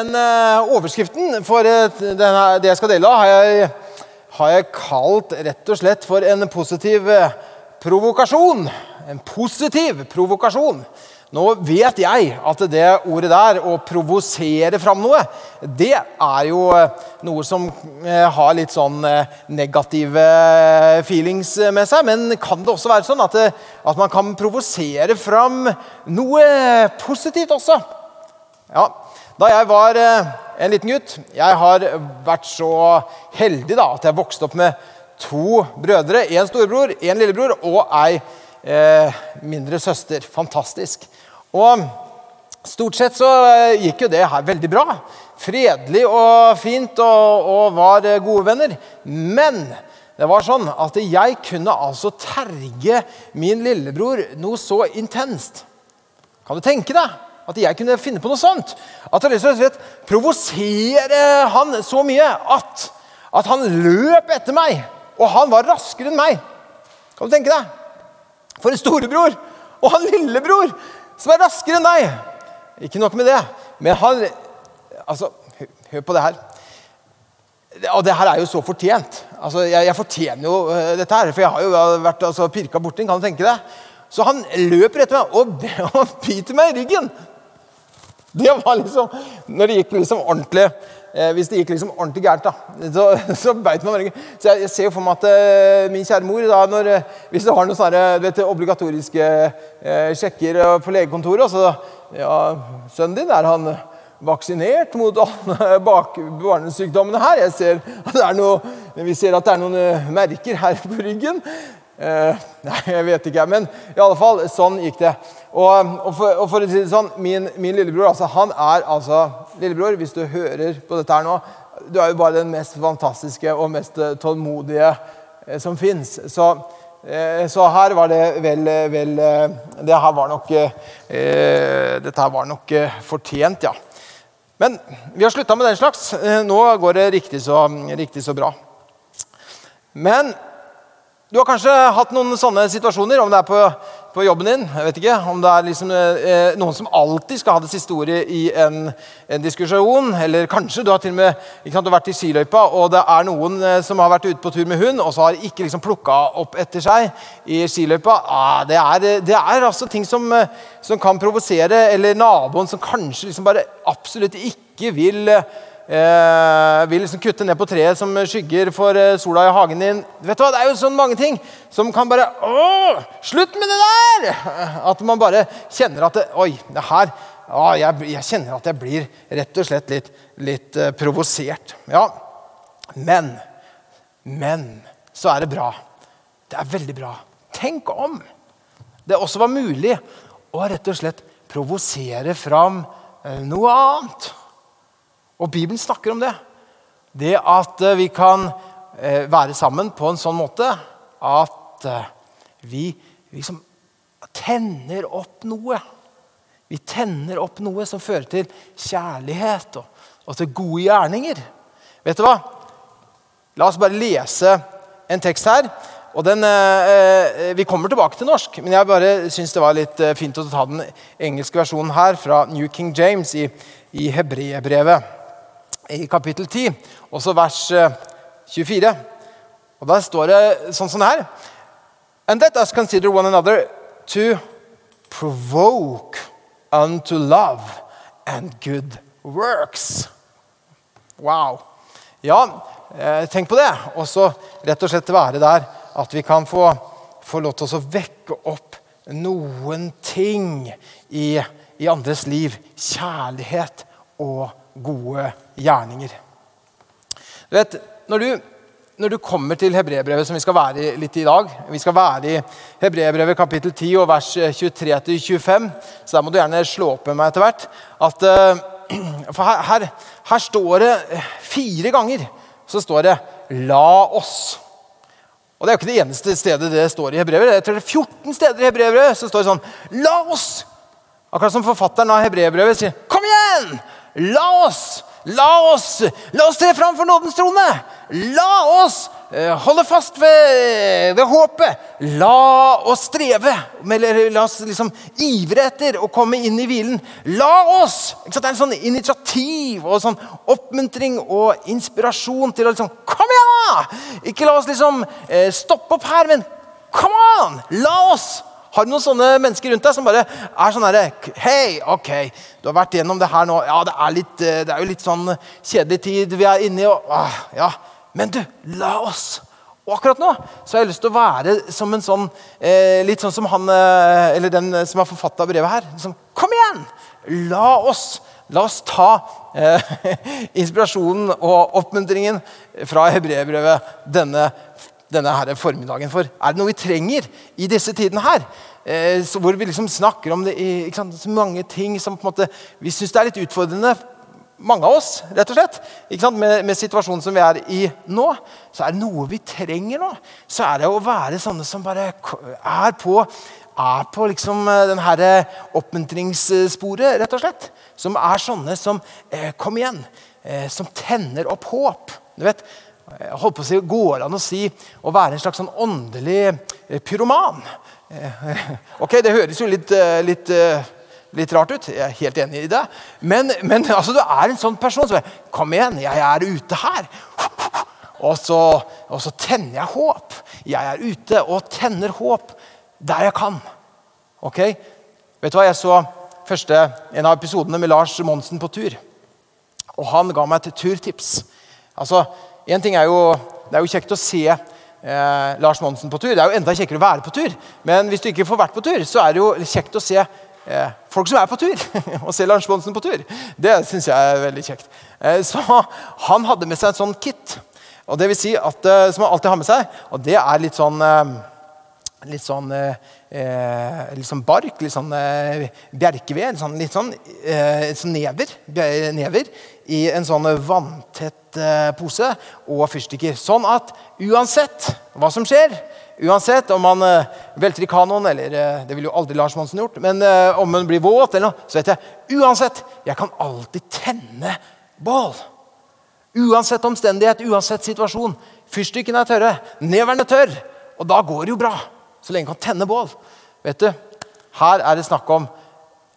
Den eh, overskriften for eh, denne, det jeg skal dele av, har jeg, har jeg kalt rett og slett for en positiv eh, provokasjon. En positiv provokasjon. Nå vet jeg at det ordet der, å provosere fram noe, det er jo noe som har litt sånn negative feelings med seg. Men kan det også være sånn at, det, at man kan provosere fram noe positivt også? Ja, Da jeg var en liten gutt Jeg har vært så heldig da, at jeg vokste opp med to brødre. En storebror, en lillebror og ei eh, mindre søster. Fantastisk. Og stort sett så gikk jo det her veldig bra. Fredelig og fint og, og var gode venner. Men det var sånn at jeg kunne altså terge min lillebror noe så intenst. Kan du tenke deg? At jeg kunne finne på noe sånt. At jeg rett provosere han så mye at, at han løp etter meg. Og han var raskere enn meg. Kan du tenke deg? For en storebror og han lillebror som er raskere enn deg. Ikke nok med det, men han Altså, hør på det her. Og det her er jo så fortjent. Altså, jeg, jeg fortjener jo uh, dette her, for jeg har jo vært altså, pirka borti den. Kan du tenke deg? Så han løper etter meg og, og biter meg i ryggen. Det var liksom Når det gikk liksom ordentlig eh, Hvis det gikk liksom ordentlig gærent, da, så, så beit man veldig Så jeg, jeg, ser jo for meg at eh, min kjære mor, da, når, eh, hvis du har noen sånne vet, obligatoriske eh, sjekker på legekontoret så, ja, 'Sønnen din, er han vaksinert mot alle barnesykdommene her?' Jeg ser at det er noe, vi ser at det er noen merker her på ryggen. Uh, nei, jeg vet ikke. Men i alle fall, sånn gikk det. Og, og, for, og for, å si det sånn, min, min, lillebror altså, han er altså Lillebror, hvis du hører på dette her nå Du er jo bare den mest fantastiske og mest eh, tålmodige eh, som fins. Så, eh, så, her var det vel, vel Det her var nok eh, Dette her var nok fortjent, ja. Men vi har slutta med den slags. Nå går det riktig så, riktig så bra. Men du har kanskje hatt noen sånne situasjoner, om det er på, på jobben din. jeg vet ikke, Om det er liksom, eh, noen som alltid skal ha det siste ordet i en, en diskusjon. Eller kanskje du har til og med sant, vært i skiløypa, og det er noen eh, som har vært ute på tur med hund, og så har ikke liksom plukka opp etter seg i skiløypa. Ah, det, er, det er altså ting som, eh, som kan provosere. Eller naboen som kanskje liksom bare absolutt ikke vil eh, vil liksom kutte ned på treet som skygger for eh, sola i hagen din. Vet du hva, Det er jo sånn mange ting som kan bare Å, slutt med det der! At man bare kjenner at det, Oi, det her å, jeg, jeg, kjenner at jeg blir rett og slett litt, litt eh, provosert. Ja, men Men så er det bra. Det er veldig bra. Tenk om det også var mulig å rett og slett provosere fram uh, noe annet. Og Bibelen snakker om det. Det at eh, vi kan eh, være sammen på en sånn måte at eh, vi liksom tenner opp noe. Vi tenner opp noe som fører til kjærlighet og, og til gode gjerninger. Vet du hva? La oss bare lese en tekst her. og den, eh, Vi kommer tilbake til norsk, men jeg bare syns det var litt fint å ta den engelske versjonen her fra New King James i, i Hebreerbrevet i kapittel 10, også vers 24. Eh, og Der står det sånn som her And let us consider one another to provoke unto love and good works. Wow. Ja, eh, tenk på det. Og så rett og slett være der at vi kan få, få lov til å vekke opp noen ting i, i andres liv. Kjærlighet og gode gjerninger. Du vet, når du, når du kommer til hebreerbrevet, som vi skal være i litt i dag Vi skal være i hebreerbrevet kapittel 10 og vers 23-25. Så der må du gjerne slå opp med meg etter hvert. At, uh, for her, her, her, står det fire ganger så står det 'la oss'. Og Det er jo ikke det eneste stedet det står i hebreerbrevet. Jeg tror det er 14 steder i hebreerbrevet så står det sånn 'la oss'. Akkurat som forfatteren av hebreerbrevet sier 'kom igjen'! La oss, la oss, la oss tre fram for nådens trone! La oss eh, holde fast ved, ved håpet. La oss streve, eller la oss liksom ivre etter å komme inn i hvilen. La oss! Det er en sånn initiativ og sånn oppmuntring og inspirasjon til å liksom Kom igjen, da! Ikke la oss liksom eh, stoppe opp her, men come on! La oss! Har du noen sånne mennesker rundt deg som bare er sånn herre Hei, ok, du har vært gjennom det her nå. Ja, det er, litt, eh, det er jo litt sånn kjedelig tid vi er inne i. Og, ah, ja. Men du, la oss. Og akkurat nå så har jeg lyst til å være som en sånn eh, Litt sånn som han eh, eller den som har forfatta brevet her. Liksom, Kom igjen! La oss. La oss ta eh, inspirasjonen og oppmuntringen fra hebreerbrevet denne denne her formiddagen. For er det noe vi trenger i disse tidene her, eh, hvor vi liksom snakker om det i sant, så mange ting som på en måte, vi syns er litt utfordrende mange av oss, rett og slett, med, med, situasjonen som vi er i nå, så er det noe vi trenger nå. Så er det å være sånne som bare er på, er på liksom eh, den her oppmuntringssporet, rett og slett. Som er sånne som eh, Kom igjen. Eh, som tenner opp håp. Du vet, holdt på å si, Går an å si å være en slags sånn åndelig eh, pyroman? Eh, ok, Det høres jo litt, eh, litt, litt, rart ut. Jeg er helt enig i det. Men, men altså, du er en sånn person som er, Kom igjen, jeg er ute her. Og så, og så tenner jeg håp. Jeg er ute og tenner håp der jeg kan. Ok? Vet du hva, Jeg så første, en av episodene med Lars Monsen på tur. Og han ga meg et turtips. Altså, en ting er jo, Det er jo kjekt å se eh, Lars Monsen på tur. Det er jo enda kjekkere å være på tur. Men hvis du ikke får vært på tur, så er det jo kjekt å se eh, folk som er på tur. og se Lars Monsen på tur. Det syns jeg er veldig kjekt. Eh, så han hadde med seg en sånn kit. Og det vil si at, eh, Som han alltid har med seg. Og det er litt sånn eh, litt sånn, eh, litt sånn bark, litt sånn eh, bjerkeved, litt sånn, litt sånn, eh, sånn never, never, i en sånn vanntett eh, pose og fyrstikker. Sånn at uansett hva som skjer, uansett om man eh, velter i kanoen, eller eh, det ville jo aldri Lars Monsen gjort, men om man blir våt, eller noe, så vet jeg uansett, jeg kan alltid tenne bål. Uansett omstendighet, uansett situasjon. Fyrstikkene er tørre, neveren er tørr, og da går det jo bra så lenge han kan tenne bål. Vet du, Her er det snakk om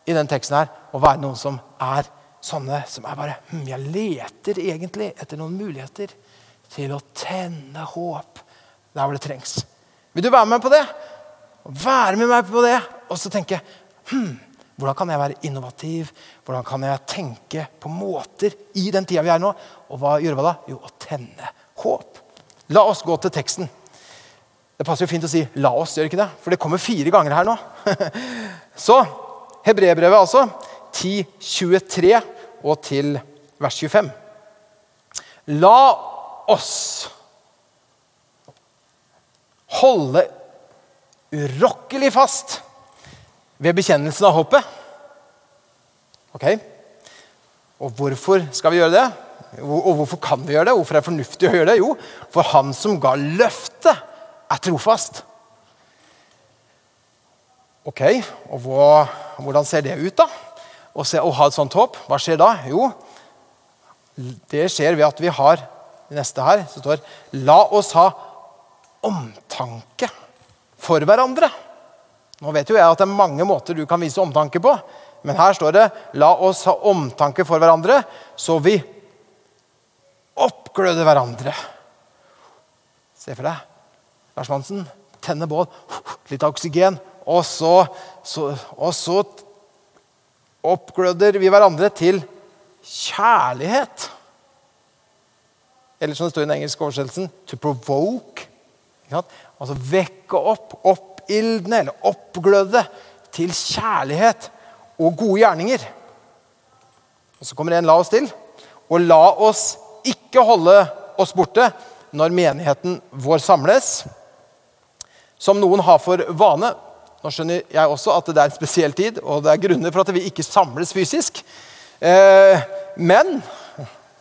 i den teksten her, å være noen som er sånne som er bare hm, Jeg leter egentlig etter noen muligheter til å tenne håp der hvor det trengs. Vil du være med på det? Være med meg på det, og så tenke hm, hvordan kan jeg være innovativ? Hvordan kan jeg tenke på måter i den tida vi er nå? Og hva, gjøre hva da? Jo, å tenne håp. La oss gå til teksten. Det passer jo fint å si 'la oss', gjør ikke det? For det kommer fire ganger her nå. Så Hebrebrevet, altså. 10, 23 og til vers 25. La oss holde urokkelig fast ved bekjennelsen av håpet. Ok? Og hvorfor skal vi gjøre det? Og hvorfor kan vi gjøre det? Hvorfor er det fornuftig å gjøre det? Jo, for han som ga løftet er trofast. Ok, og hva, hvordan ser det ut, da? Å, ha et sånt håp? Hva skjer da? Jo, det skjer ved at vi har det neste her så står La oss ha omtanke for hverandre. Nå vet jo jeg at det er mange måter du kan vise omtanke på. Men her står det 'La oss ha omtanke for hverandre', så vi oppgløder hverandre. Se for deg Lars Monsen, tenne bål, litt oksygen. Og så, så, og så oppgløder vi hverandre til kjærlighet. Eller som det står i den engelske oversettelsen to provoke. Altså vekke opp, oppildne eller oppgløde til kjærlighet og gode gjerninger. Og Så kommer det en 'la oss' til. Og la oss ikke holde oss borte når menigheten vår samles som noen har for vane. Nå skjønner jeg også at det er en spesiell tid, og det er grunner for at vi ikke samles fysisk. Eh, men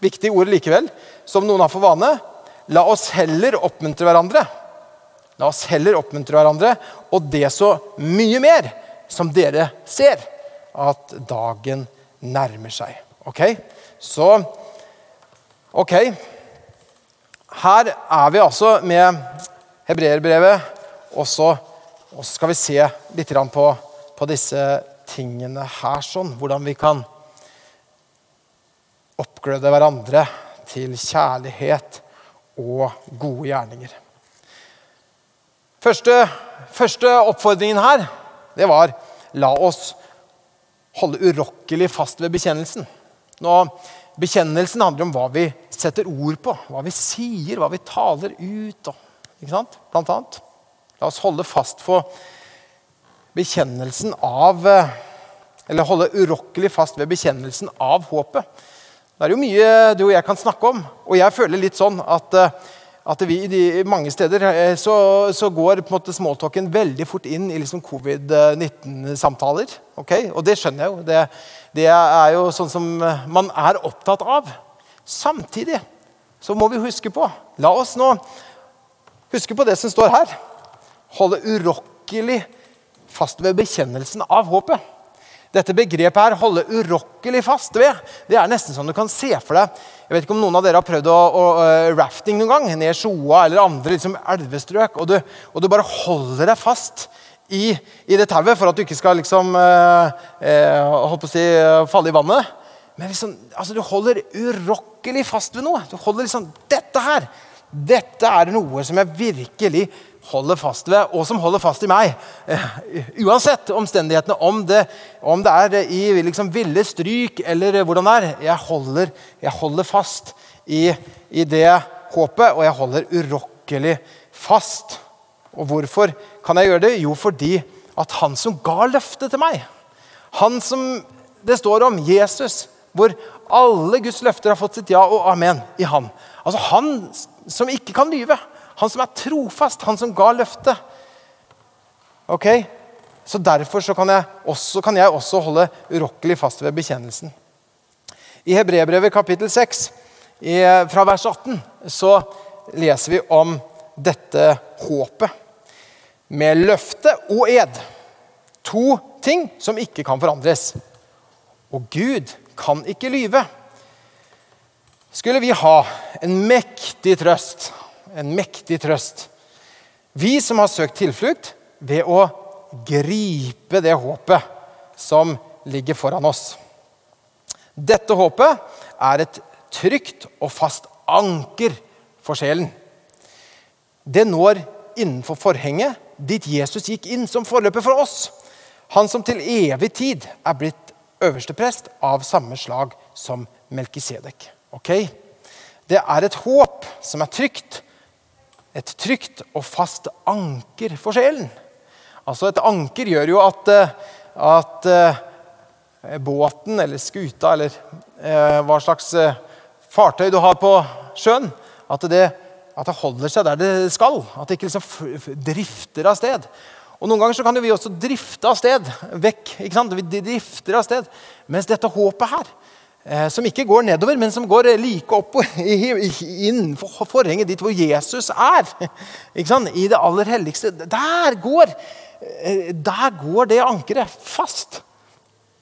viktig ord likevel. Som noen har for vane. La oss heller oppmuntre hverandre. La oss heller oppmuntre hverandre, og det så mye mer som dere ser at dagen nærmer seg. Ok? Så Ok. her er vi altså med hebreerbrevet, og så og skal vi se litt på, på disse tingene her, sånn. Hvordan vi kan oppgløde hverandre til kjærlighet og gode gjerninger. Første, første oppfordringen her, det var la oss holde urokkelig fast ved bekjennelsen. Nå, bekjennelsen handler om hva vi setter ord på, hva vi sier, hva vi taler ut. ikke sant? Blant annet. La oss holde fast på bekjennelsen av Eller holde urokkelig fast ved bekjennelsen av håpet. Det er jo mye du og jeg kan snakke om. Og jeg føler litt sånn at, at vi de, mange steder eh, så, så går på en måte smalltalken veldig fort inn i liksom covid-19-samtaler. Okay? Og det skjønner jeg jo. Det, det er jo sånn som man er opptatt av. Samtidig så må vi huske på La oss nå huske på det som står her holde urokkelig fast ved bekjennelsen av håpet. Dette begrepet her, holde urokkelig fast ved, det er nesten sånn du kan se for deg Jeg vet ikke om noen av dere har prøvd å, å uh, rafting noen gang, ned Sjoa eller andre liksom, elvestrøk, og du, og du, bare holder deg fast i, i det tauet for at du ikke skal liksom, uh, uh, på å si, falle i vannet. Men liksom, altså, du holder urokkelig fast ved noe. Du holder liksom Dette her, dette er noe som jeg virkelig holder fast ved, og som holder fast i meg. Eh, uansett omstendighetene, om det, om det er i liksom ville stryk eller hvordan det er. Jeg holder, jeg holder fast i, i, det håpet, og jeg holder urokkelig fast. Og hvorfor kan jeg gjøre det? Jo, fordi at han som ga løftet til meg, han som det står om, Jesus, hvor alle Guds løfter har fått sitt ja og amen i han. Altså Han som ikke kan lyve. Han som er trofast, han som ga løftet. Ok? Så Derfor så kan, jeg også, kan jeg også holde urokkelig fast ved bekjennelsen. I Hebrebrevet kapittel 6, i, fra vers 18, så leser vi om dette håpet. Med løfte og ed. To ting som ikke kan forandres. Og Gud kan ikke lyve. Skulle vi ha en mektig trøst en mektig trøst. Vi som har søkt tilflukt ved å gripe det håpet som ligger foran oss. Dette håpet er et trygt og fast anker for sjelen. Det når innenfor forhenget dit Jesus gikk inn som forløper for oss. Han som til evig tid er blitt øverste prest av samme slag som Melkisedek. Okay? Det er et håp som er trygt, et trygt og fast anker for sjelen. Altså Et anker gjør jo at, eh, at uh, båten eller skuta eller uh, hva slags fartøy du har på sjøen, at det, at det, holder seg der det skal. At det ikke liksom drifter av sted. Og Noen ganger så kan jo vi også drifte av sted vekk. ikke sant? Vi drifter av sted. Mens dette håpet her, Eh, som ikke går nedover, men som går like opp innenfor forhenget dit hvor Jesus er. I det aller helligste. Der går, eh, der går det ankeret fast.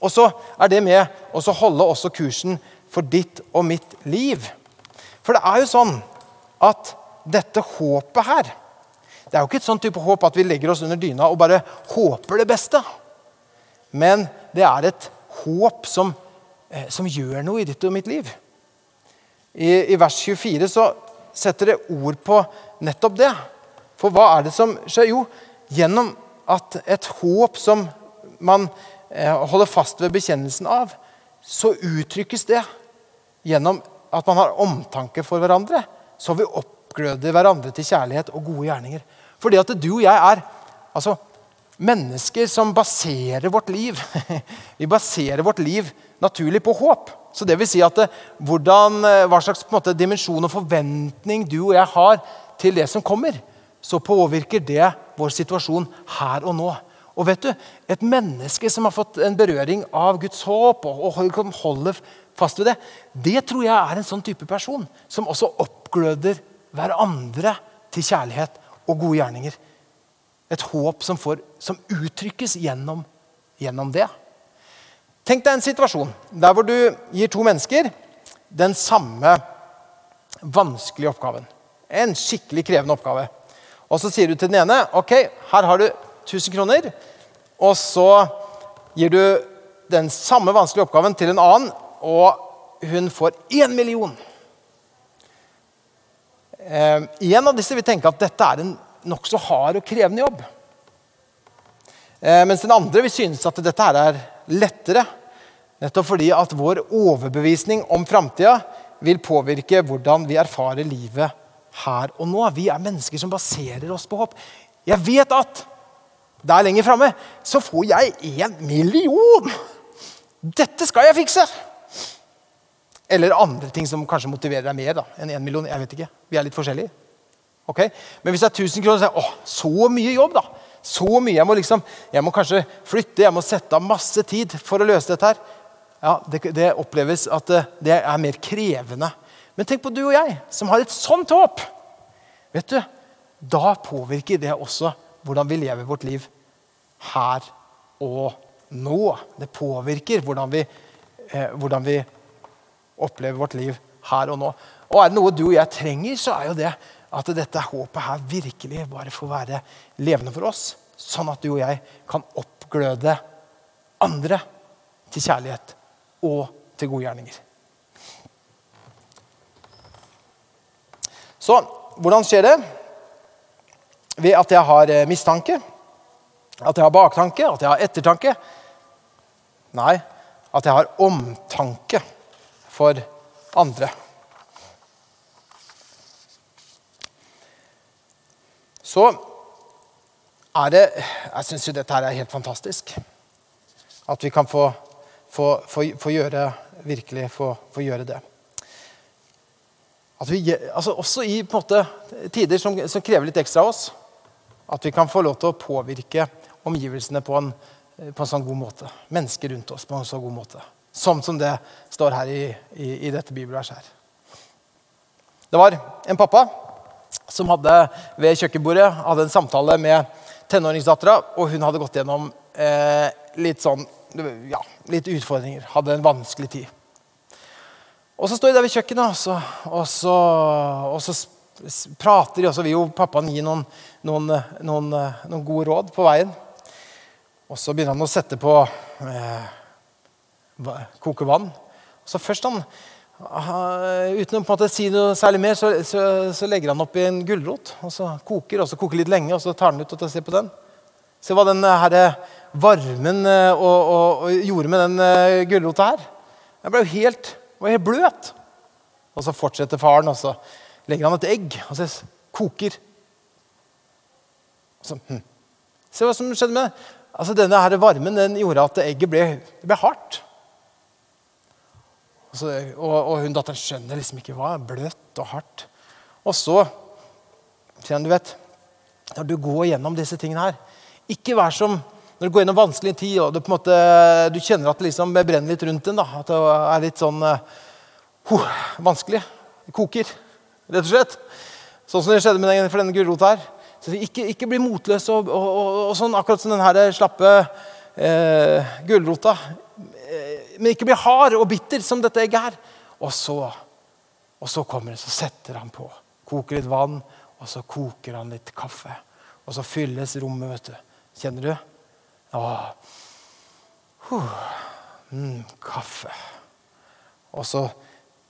Og så er det med å holde også kursen for ditt og mitt liv. For det er jo sånn at dette håpet her Det er jo ikke et sånn type håp at vi legger oss under dyna og bare håper det beste. Men det er et håp som Eh, som gjør noe i ditt og mitt liv. I, I, vers 24 så setter det ord på nettopp det. For hva er det som skjer? Jo, gjennom at et håp som man eh, holder fast ved bekjennelsen av, så uttrykkes det gjennom at man har omtanke for hverandre. Så vi oppgløder hverandre til kjærlighet og gode gjerninger. Fordi at du og jeg er altså, mennesker som baserer vårt liv Vi baserer vårt liv naturlig på håp. Så det vil si at eh, hvordan, eh, Hva slags måte, dimensjon og forventning du og jeg har til det som kommer, så påvirker det vår situasjon her og nå. Og vet du, Et menneske som har fått en berøring av Guds håp og, og holder fast ved det, det tror jeg er en sånn type person som også oppgløder hverandre til kjærlighet og gode gjerninger. Et håp som, får, som uttrykkes gjennom, gjennom det. Tenk deg en situasjon der hvor du gir to mennesker den samme vanskelige oppgaven. En skikkelig krevende oppgave. Og så sier du til den ene ok, her har du 1000 kroner. Og så gir du den samme vanskelige oppgaven til en annen, og hun får én million. Eh, en av disse vil tenke at dette er en nokså hard og krevende jobb. Eh, mens den andre vil synes at dette her er lettere. Nettopp fordi at vår overbevisning om framtida vil påvirke hvordan vi erfarer livet her og nå. Vi er mennesker som baserer oss på håp. Jeg vet at der lenger framme så får jeg én million! Dette skal jeg fikse! Eller andre ting som kanskje motiverer deg mer da, enn én million. jeg vet ikke. Vi er litt forskjellige. Okay? Men hvis det er 1000 kroner, så er det så mye jobb, da. Så mye. Jeg må, liksom, jeg må kanskje flytte, jeg må sette av masse tid for å løse dette her. Ja, det, det oppleves at det, det, er mer krevende. Men tenk på du og jeg, som har et sånt håp. Vet du, Da påvirker det også hvordan vi lever vårt liv her og nå. Det påvirker hvordan vi, eh, hvordan vi opplever vårt liv her og nå. Og er det noe du og jeg trenger, så er jo det at dette håpet her virkelig bare får være levende for oss. Sånn at du og jeg kan oppgløde andre til kjærlighet og til gode gjerninger. Så hvordan skjer det? Ved at jeg har eh, mistanke, at jeg har baktanke, at jeg har ettertanke. Nei, at jeg har omtanke for andre. Så er det Jeg syns jo dette her er helt fantastisk. At vi kan få, få, få, få gjøre virkelig få, gjøre det. Vi, altså også i måte, tider som, som, krever litt ekstra av oss. At vi kan få lov til å påvirke omgivelsene på en, på en sånn god måte. Mennesker rundt oss på en så god måte. Sånn som det står her i, i, i dette bibelverset her. Det var en pappa som hadde ved kjøkkenbordet hadde en samtale med tenåringsdattera, og hun hadde gått gjennom eh, litt, sånn, ja, litt utfordringer. Hadde en vanskelig tid. Og så står de der ved kjøkkenet, og så, og så, og så prater de, og så vil jo pappaen gi noen, noen, noen, noen, gode råd på veien. Og så begynner han å sette på eh, koke vann. Så først han Uten å på en måte si noe særlig mer, så, så, så legger han oppi en gulrot. og Så koker og så koker litt lenge, og så tar han ut og ser på den. Se hva den her varmen eh, og, og, og gjorde med den uh, gulrota her. Den ble jo helt, helt bløt. Og så fortsetter faren, og så legger han et egg, og så koker. Så, hm. Se hva som skjedde med det. Altså, Denne her varmen den gjorde at egget ble, ble hardt. Og, så, og, og hun datteren skjønner liksom ikke hva. Bløtt og hardt. Og så sier han, du vet, når du går gjennom disse tingene her Ikke vær som når du går gjennom vanskelig tid og du, på en måte, du kjenner at det liksom brenner litt rundt en. da, At det er litt sånn uh, vanskelig. Det koker, rett og slett. Sånn som det skjedde med den, for denne gulrota her. Så ikke, ikke bli motløs og, og, og, og, sånn, akkurat som den slappe uh, gulrota men ikke bli hard og bitter som dette egget her. Og så, og så kommer det, så setter han på. Koker litt vann, og så koker han litt kaffe. Og så fylles rommet, vet du. Kjenner du? Åh. Huh. Mm, kaffe. Og så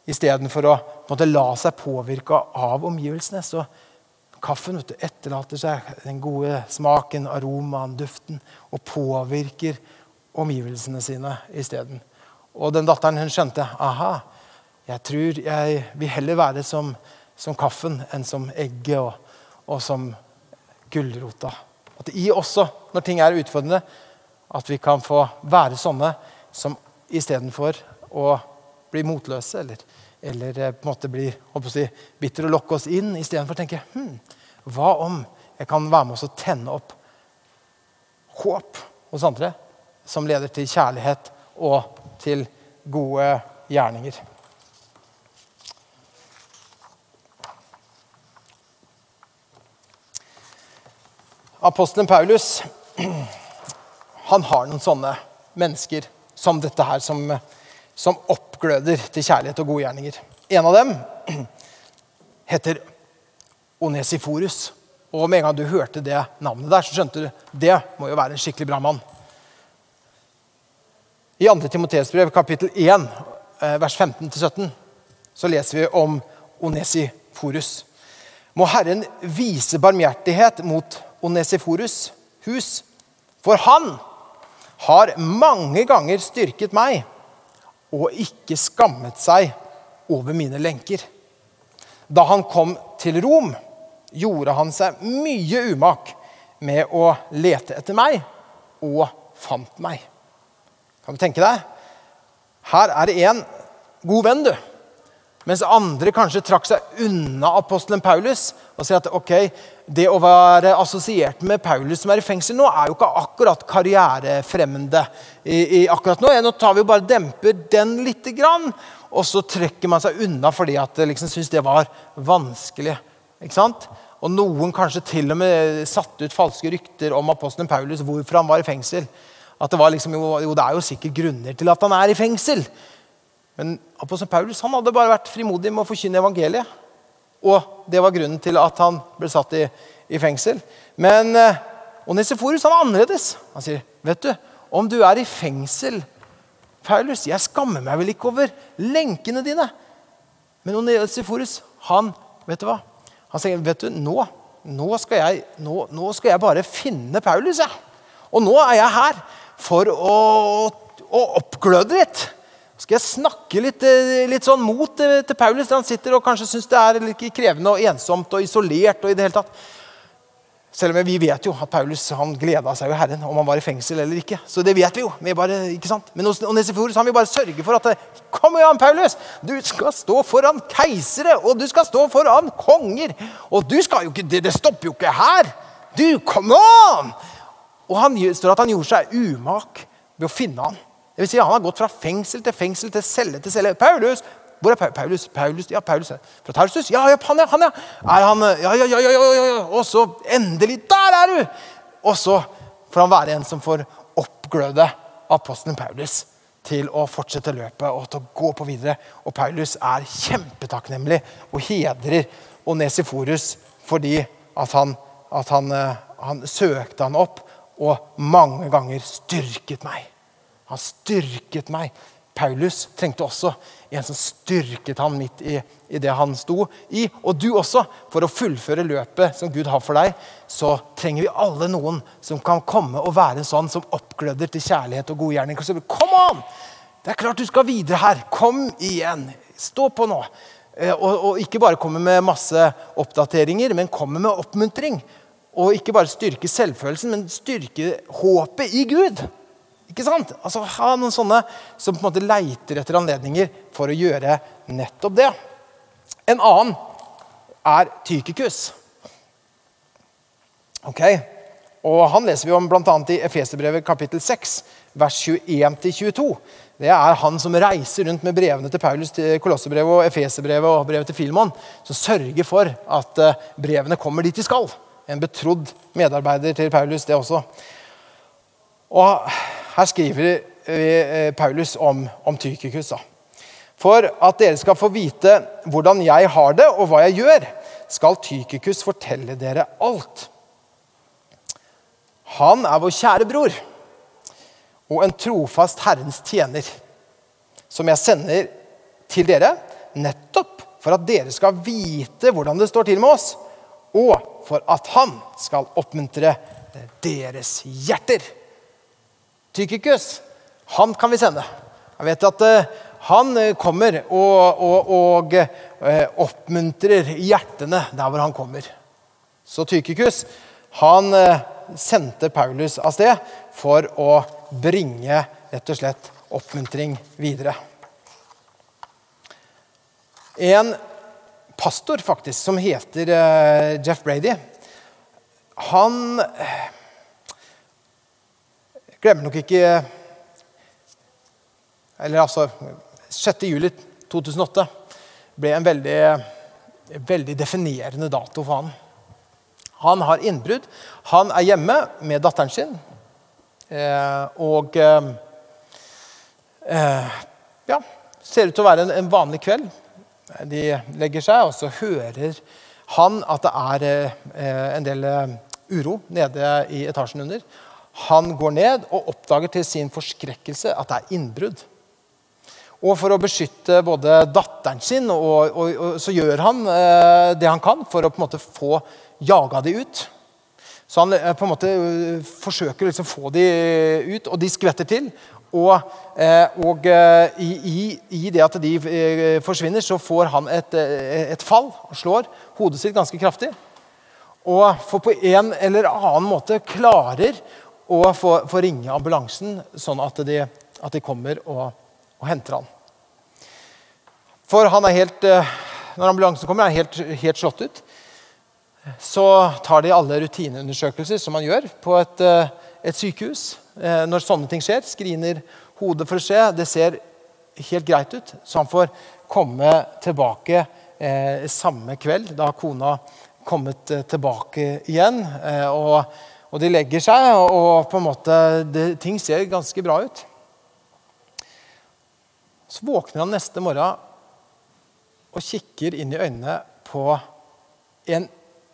istedenfor å måtte la seg påvirke av omgivelsene, så kaffen vet du, etterlater seg den gode smaken, aromaen, duften, og påvirker omgivelsene sine isteden. Og den datteren hun skjønte aha, jeg tror jeg vil heller være som, som kaffen enn som egget og, og som gulrota. At i også, når ting er utfordrende, at vi kan få være sånne som istedenfor å bli motløse eller, eller eh, på en måte bli si, bitter og lokke oss inn, istedenfor å tenke hm, hva om jeg kan være med oss og tenne opp håp hos andre? som leder til kjærlighet og til gode gjerninger. Apostelen Paulus han har noen sånne mennesker som dette her, som, som oppgløder til kjærlighet og gode gjerninger. En av dem heter Onesiforus. Og med en gang du hørte det navnet der, så skjønte du det må jo være en skikkelig bra mann. I 2. Timoteus brev, kapittel 1, eh, vers 15-17, så leser vi om Onesiforus. Må Herren vise barmhjertighet mot Onesiforus hus, for han har mange ganger styrket meg og ikke skammet seg over mine lenker. Da han kom til Rom, gjorde han seg mye umak med å lete etter meg, og fant meg. Kan du tenke deg? Her er det en god venn, du. Mens andre kanskje trakk seg unna apostelen Paulus og sier at ok, det å være assosiert med Paulus som er i fengsel nå, er jo ikke akkurat karrierefremmende. I, i akkurat Nå Nå tar vi bare demper den grann, og så trekker man seg unna fordi at det liksom syns det var vanskelig. Ikke sant? Og noen kanskje til og med satte ut falske rykter om apostelen Paulus, hvorfor han var i fengsel. At det var liksom, jo, jo, det er jo sikkert grunner til at han er i fengsel. Men apostelen Paulus han hadde bare vært frimodig med å forkynne evangeliet. Og det var grunnen til at han ble satt i, i fengsel. Men eh, Onesiforus han er annerledes. Han sier, 'Vet du, om du er i fengsel, Paulus, jeg skammer meg vel ikke over lenkene dine.' Men Onesiforus, han vet du hva? Han sier, 'Vet du, nå, nå, skal, jeg, nå, nå skal jeg bare finne Paulus.' Ja. Og nå er jeg her for å, å oppgløde litt skal jeg snakke litt, eh, litt sånn mot til, til Paulus. der Han sitter og kanskje syns det er litt krevende og ensomt og isolert. og i det hele tatt. Selv om vi vet jo at Paulus han gleda seg jo Herren om han var i fengsel eller ikke. Så det vet vi jo. Vi bare, ikke sant? Men hos Onesiforus han vil bare sørge for at Kom igjen, Paulus! Du skal stå foran keisere, og du skal stå foran konger. Og du skal jo ikke, det, det stopper jo ikke her! Du, come on! Og han står at han gjorde seg umak ved å finne han. Det vil si, Han har gått fra fengsel til fengsel til celle til celle. Paulus! Hvor er Paulus? Paulus? Ja, Paulus. Fra Tarsus? Ja, ja, han, ja. Han, ja. Er han Ja, ja, ja, ja, ja, ja. Og så endelig Der er du! Og så får han være en som får oppgløde apostelen Paulus til å fortsette løpet og til å gå på videre. Og Paulus er kjempetakknemlig og hedrer Onesiforus fordi at han, at han, eh, han søkte han opp og mange ganger styrket meg. Han styrket meg. Paulus trengte også en som styrket han midt i, i, det han sto i. Og du også. For å fullføre løpet som Gud har for deg, så trenger vi alle noen som kan komme og være sånn som oppgløder til kjærlighet og gode gjerninger. Kom an! Det er klart du skal videre her. Kom igjen. Stå på nå. Eh, og, og ikke bare komme med masse oppdateringer, men komme med oppmuntring. Og ikke bare styrke selvfølelsen, men styrke håpet i Gud. Ikke sant? Altså Ha noen sånne som på en måte leiter etter anledninger for å gjøre nettopp det. En annen er Tykikus. Ok? Og Han leser vi om bl.a. i Efeserbrevet kapittel 6, vers 21-22. Det er han som reiser rundt med brevene til Paulus, til Kolossebrevet og Efeserbrevet og brevet til Filmon, som sørger for at eh, brevene kommer dit de skal. En betrodd medarbeider til Paulus, det også. Og her skriver eh, Paulus om, om Tykikus. For at dere skal få vite hvordan jeg har det, og hva jeg gjør, skal Tykikus fortelle dere alt. Han er vår kjære bror og en trofast Herrens tjener, som jeg sender til dere nettopp for at dere skal vite hvordan det står til med oss, og for at han skal oppmuntre deres hjerter. Tykikus, han kan vi sende. Jeg vet at uh, han eh, kommer og, og, og uh, oppmuntrer hjertene der hvor han kommer. Så Tykikus han sendte Paulus av sted for å bringe rett og slett oppmuntring videre. En pastor faktisk, som heter Jeff Brady, han glemmer nok ikke Eller altså 6. juli 2008 ble en veldig, veldig definerende dato for han. Han har innbrudd. Han er hjemme med datteren sin. Eh, og eh, ja, ser ut til å være en, vanlig kveld. De legger seg, og så hører han at det er eh, en del uro nede i etasjen under. Han går ned og oppdager til sin forskrekkelse at det er innbrudd. Og for å beskytte både datteren sin, og, og, og så gjør han eh, det han kan for å på en måte få jaga de ut. Så han eh, på en måte eh, forsøker å liksom få de ut, og de skvetter til. Og, eh, og i, i, i, det at de forsvinner, så får han et, et fall og slår hodet sitt ganske kraftig. Og for på en eller annen måte klarer å få, få ringe ambulansen, sånn at de, at de kommer og, og, henter han. For han er helt, når ambulansen kommer, er han helt, helt slått ut så tar de alle rutineundersøkelser som man gjør på et, eh, et, sykehus. Eh, når sånne ting skjer, skriner hodet for å se. Det ser helt greit ut. Så han får komme tilbake eh, samme kveld, da kona kommet eh, tilbake igjen. Eh, og, og, de legger seg, og på en måte det, ting ser ganske bra ut. Så våkner han neste morgen og kikker inn i øynene på en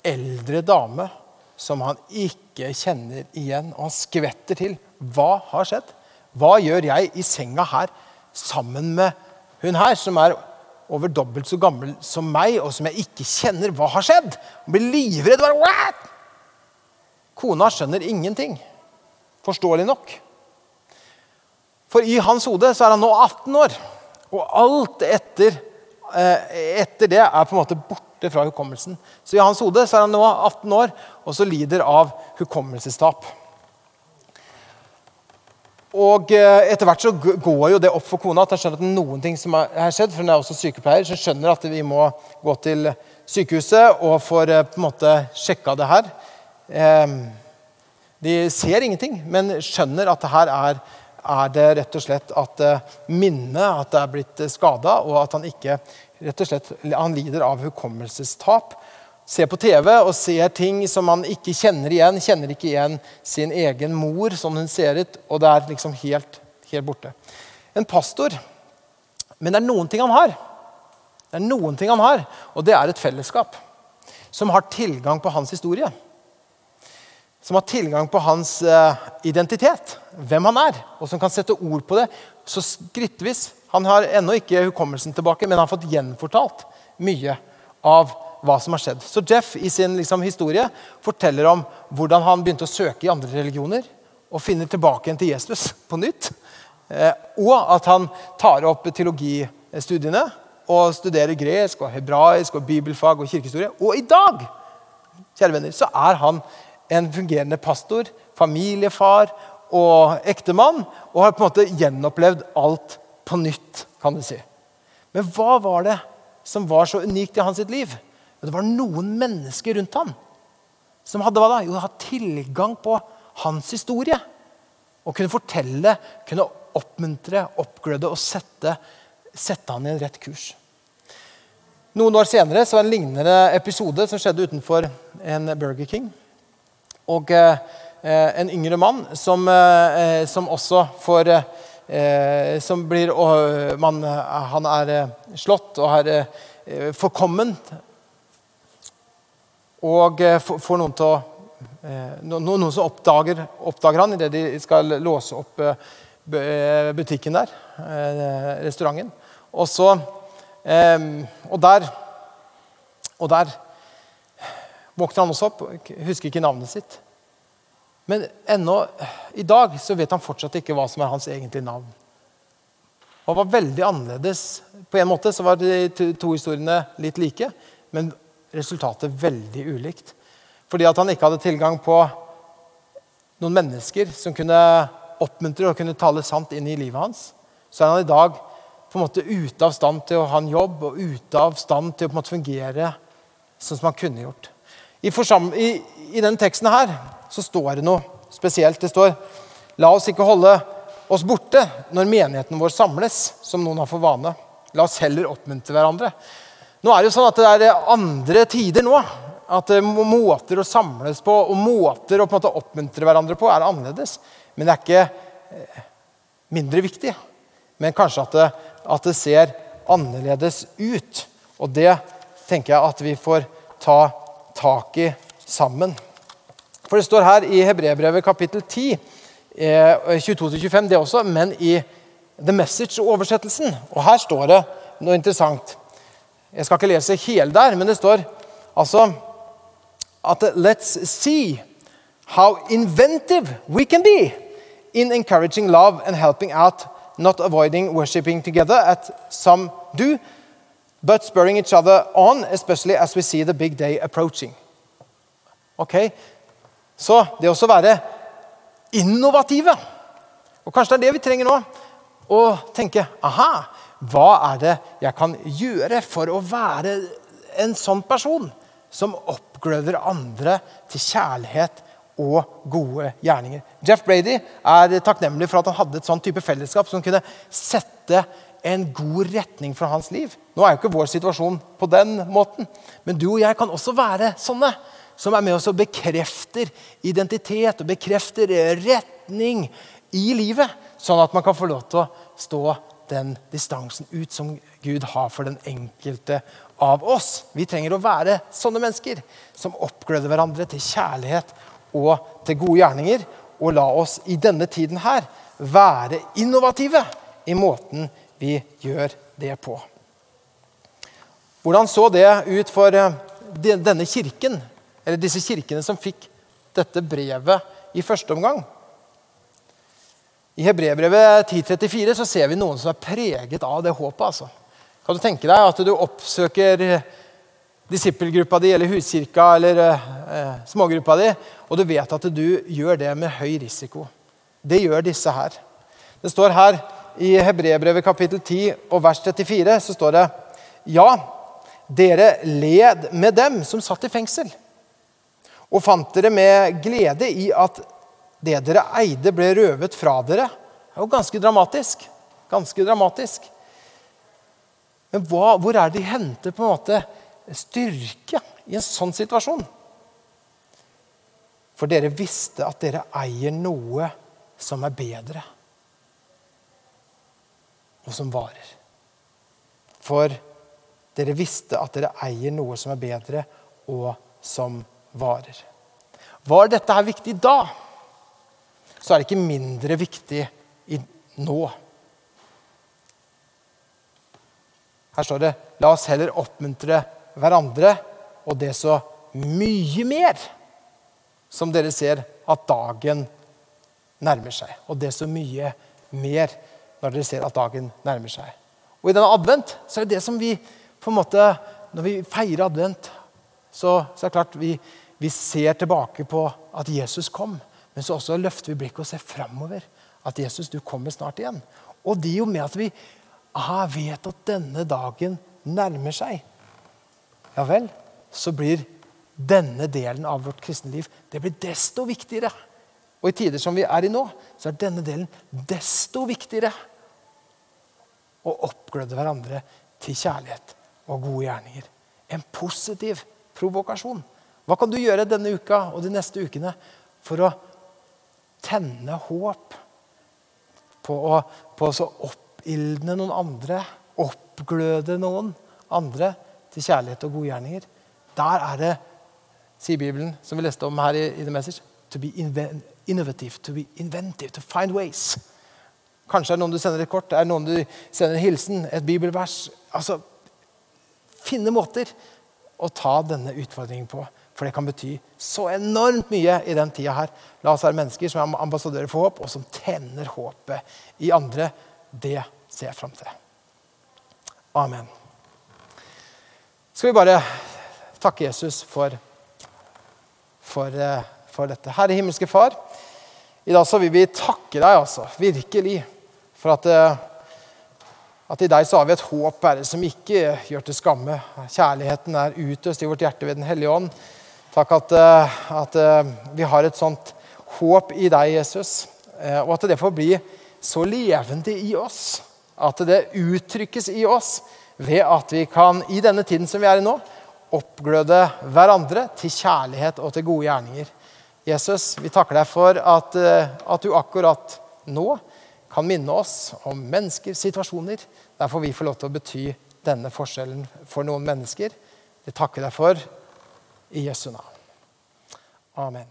eldre dame som han ikke kjenner igjen. Og han skvetter til. Hva har skjedd? Hva gjør jeg i senga her sammen med hun her, som er over dobbelt så gammel som meg, og som jeg ikke kjenner? Hva har skjedd? Han blir livredd. Bare? Kona skjønner ingenting. Forståelig nok. For i hans hode så er han nå 18 år. Og alt etter, eh, etter det er på en måte borte fra hukommelsen. Så i hans hode så er han nå 18 år og så lider av hukommelsestap. Og eh, Etter hvert så går jo det opp for kona at han skjønner at noen ting som har skjedd. for Hun er også sykepleier, så skjønner at vi må gå til sykehuset og får eh, på en måte sjekka det her. Ehm, de ser ingenting, men skjønner at her er, er det rett og slett at eh, minnet at det er blitt skada, og at han ikke rett og slett, Han lider av hukommelsestap. Ser på TV og ser ting som han ikke kjenner igjen. Kjenner ikke igjen sin egen mor som hun ser ut, og det er liksom helt, helt borte. En pastor. Men det er noen ting han har. Det er noen ting han har, og det er et fellesskap som har tilgang på hans historie. Som har tilgang på hans uh, identitet, hvem han er, og som kan sette ord på det så skrittvis han har ennå ikke hukommelsen tilbake, men han har fått gjenfortalt mye av hva som har skjedd. Så Jeff i sin liksom, historie forteller om hvordan han begynte å søke i andre religioner og finner tilbake igjen til Jesus på nytt. Eh, og at han tar opp teologistudiene og studerer gresk og hebraisk og bibelfag og kirkehistorie. Og i dag kjære venner, så er han en fungerende pastor, familiefar og ektemann og har på en måte gjenopplevd alt på nytt, kan du si. Men hva var det som var så unikt i hans sitt liv? Det var noen mennesker rundt ham som hadde hva da? Jo, hatt tilgang på hans historie. Og kunne fortelle, kunne oppmuntre, oppgløde og sette, sette han i en rett kurs. Noen år senere så var det en lignende episode som skjedde utenfor en Burger King. Og eh, en yngre mann som, eh, som også får eh, eh, som blir man, Han er eh, slått og er eh, forkommen. Og eh, får noen til å noen som oppdager, oppdager han idet de skal låse opp butikken der, restauranten. Og så Og der Og der våkner han også opp, husker ikke navnet sitt. Men ennå i dag så vet han fortsatt ikke hva som er hans egentlige navn. Og han var veldig annerledes. På en måte så var de to historiene litt like, men resultatet veldig ulikt. Fordi at han ikke hadde tilgang på noen mennesker som kunne oppmuntre og kunne tale sant inn i livet hans, så er han i dag på en måte ute av stand til å ha en jobb og ute av stand til å på en måte fungere sånn som han kunne gjort. I, i, i denne teksten her så står det noe spesielt. Det står La oss ikke holde oss borte når menigheten vår samles, som noen har for vane. La oss heller oppmuntre hverandre. Nå er Det jo sånn at det er andre tider nå. At måter å samles på og måter å på måte oppmuntre hverandre på er annerledes. Men det er ikke eh, mindre viktig. Men kanskje at det, at det ser annerledes ut. Og det tenker jeg at vi får ta tak i sammen. For det står her i Hebrebrevet kapittel 10, eh, 22-25 det også, men i The Message-oversettelsen. Og her står det noe interessant. Jeg skal ikke lese hele der, men det står altså at Let's see how inventive we can be in encouraging love and helping out, not avoiding worshipping together at some do, but spurring each other on, especially as we see the big day approaching. Ok, Så det å være innovative Og kanskje det er det vi trenger nå. Å tenke aha, hva er det jeg kan gjøre for å være en sånn person som oppgløder andre til kjærlighet og gode gjerninger? Jeff Brady er takknemlig for at han hadde et sånn type fellesskap som kunne sette en god retning for hans liv. Nå er jo ikke vår situasjon på den måten, men du og jeg kan også være sånne som er med oss og bekrefter identitet og bekrefter retning i livet, sånn at man kan få lov til å stå den distansen ut som Gud har for den enkelte av oss. Vi trenger å være sånne mennesker som oppgløder hverandre til kjærlighet og til gode gjerninger. Og la oss i denne tiden her være innovative i måten vi gjør det på. Hvordan så det ut for eh, denne kirken eller disse kirkene som fikk dette brevet i første omgang. I Hebrebrevet 1034 så ser vi noen som er preget av det håpet. altså. Kan du tenke deg at du oppsøker disippelgruppa di eller huskirka eller eh, smågruppa di, og du vet at du gjør det med høy risiko. Det gjør disse her. Det står her i Hebrebrevet kapittel 10 og vers 34 så står det Ja, dere led med dem som satt i fengsel og fant dere med glede i at det dere eide, ble røvet fra dere. Det er jo ganske dramatisk. Ganske dramatisk. Men hva, hvor er det de henter på en måte styrke i en sånn situasjon? For dere visste at dere eier noe som er bedre, og som varer. For dere visste at dere eier noe som er bedre, og som varer. Var dette her viktig da, så er det ikke mindre viktig i nå. Her står det La oss heller oppmuntre hverandre, og det så mye mer som dere ser at dagen nærmer seg. Og det så mye mer når dere ser at dagen nærmer seg. Og i denne advent så er det det som vi på en måte, Når vi feirer advent, så, så er det klart vi, vi ser tilbake på at Jesus kom, men så også løfter vi blikket og ser framover. At Jesus, du kommer snart igjen. Og det er jo med at vi aha, vet at denne dagen nærmer seg. Ja vel, så blir denne delen av vårt kristne liv det blir desto viktigere. Og i tider som vi er i nå, så er denne delen desto viktigere. Å oppgløde hverandre til kjærlighet og gode gjerninger. En positiv provokasjon. Hva kan du gjøre denne uka og de neste ukene for å tenne håp? På å, på å oppildne noen andre, oppgløde noen andre til kjærlighet og gode gjerninger. Der er det, sier Bibelen, som vi leste om her i, i The Message, to be innovative, to be inventive, to find ways. Kanskje er det noen du sender et kort, er det noen du sender en hilsen, et bibelvers. Altså, Finne måter å ta denne utfordringen på. For det kan bety så enormt mye i den tida her. La oss være mennesker som er ambassadører for håp, og som tenner håpet i andre. Det ser jeg fram til. Amen. Skal vi bare takke Jesus for, for, eh, for dette. Herre himmelske Far, i dag så vil vi takke deg, altså, virkelig, for at, eh, at i deg så har vi et håp Herre, som ikke gjør til skamme. Kjærligheten er utøst i vårt hjerte ved Den hellige ånd. Takk at, eh, at, eh, vi har et sånt håp i deg, Jesus, og at det får bli så levende i oss. At det uttrykkes i oss ved at vi kan, i denne tiden som vi er i nå, oppgløde hverandre til kjærlighet og til gode gjerninger. Jesus, vi takker deg for at, eh, at, du akkurat nå kan minne oss om menneskers situasjoner. Derfor vi få lov til å bety denne forskjellen for noen mennesker. Vi takker deg for i Jesu navn. Amen.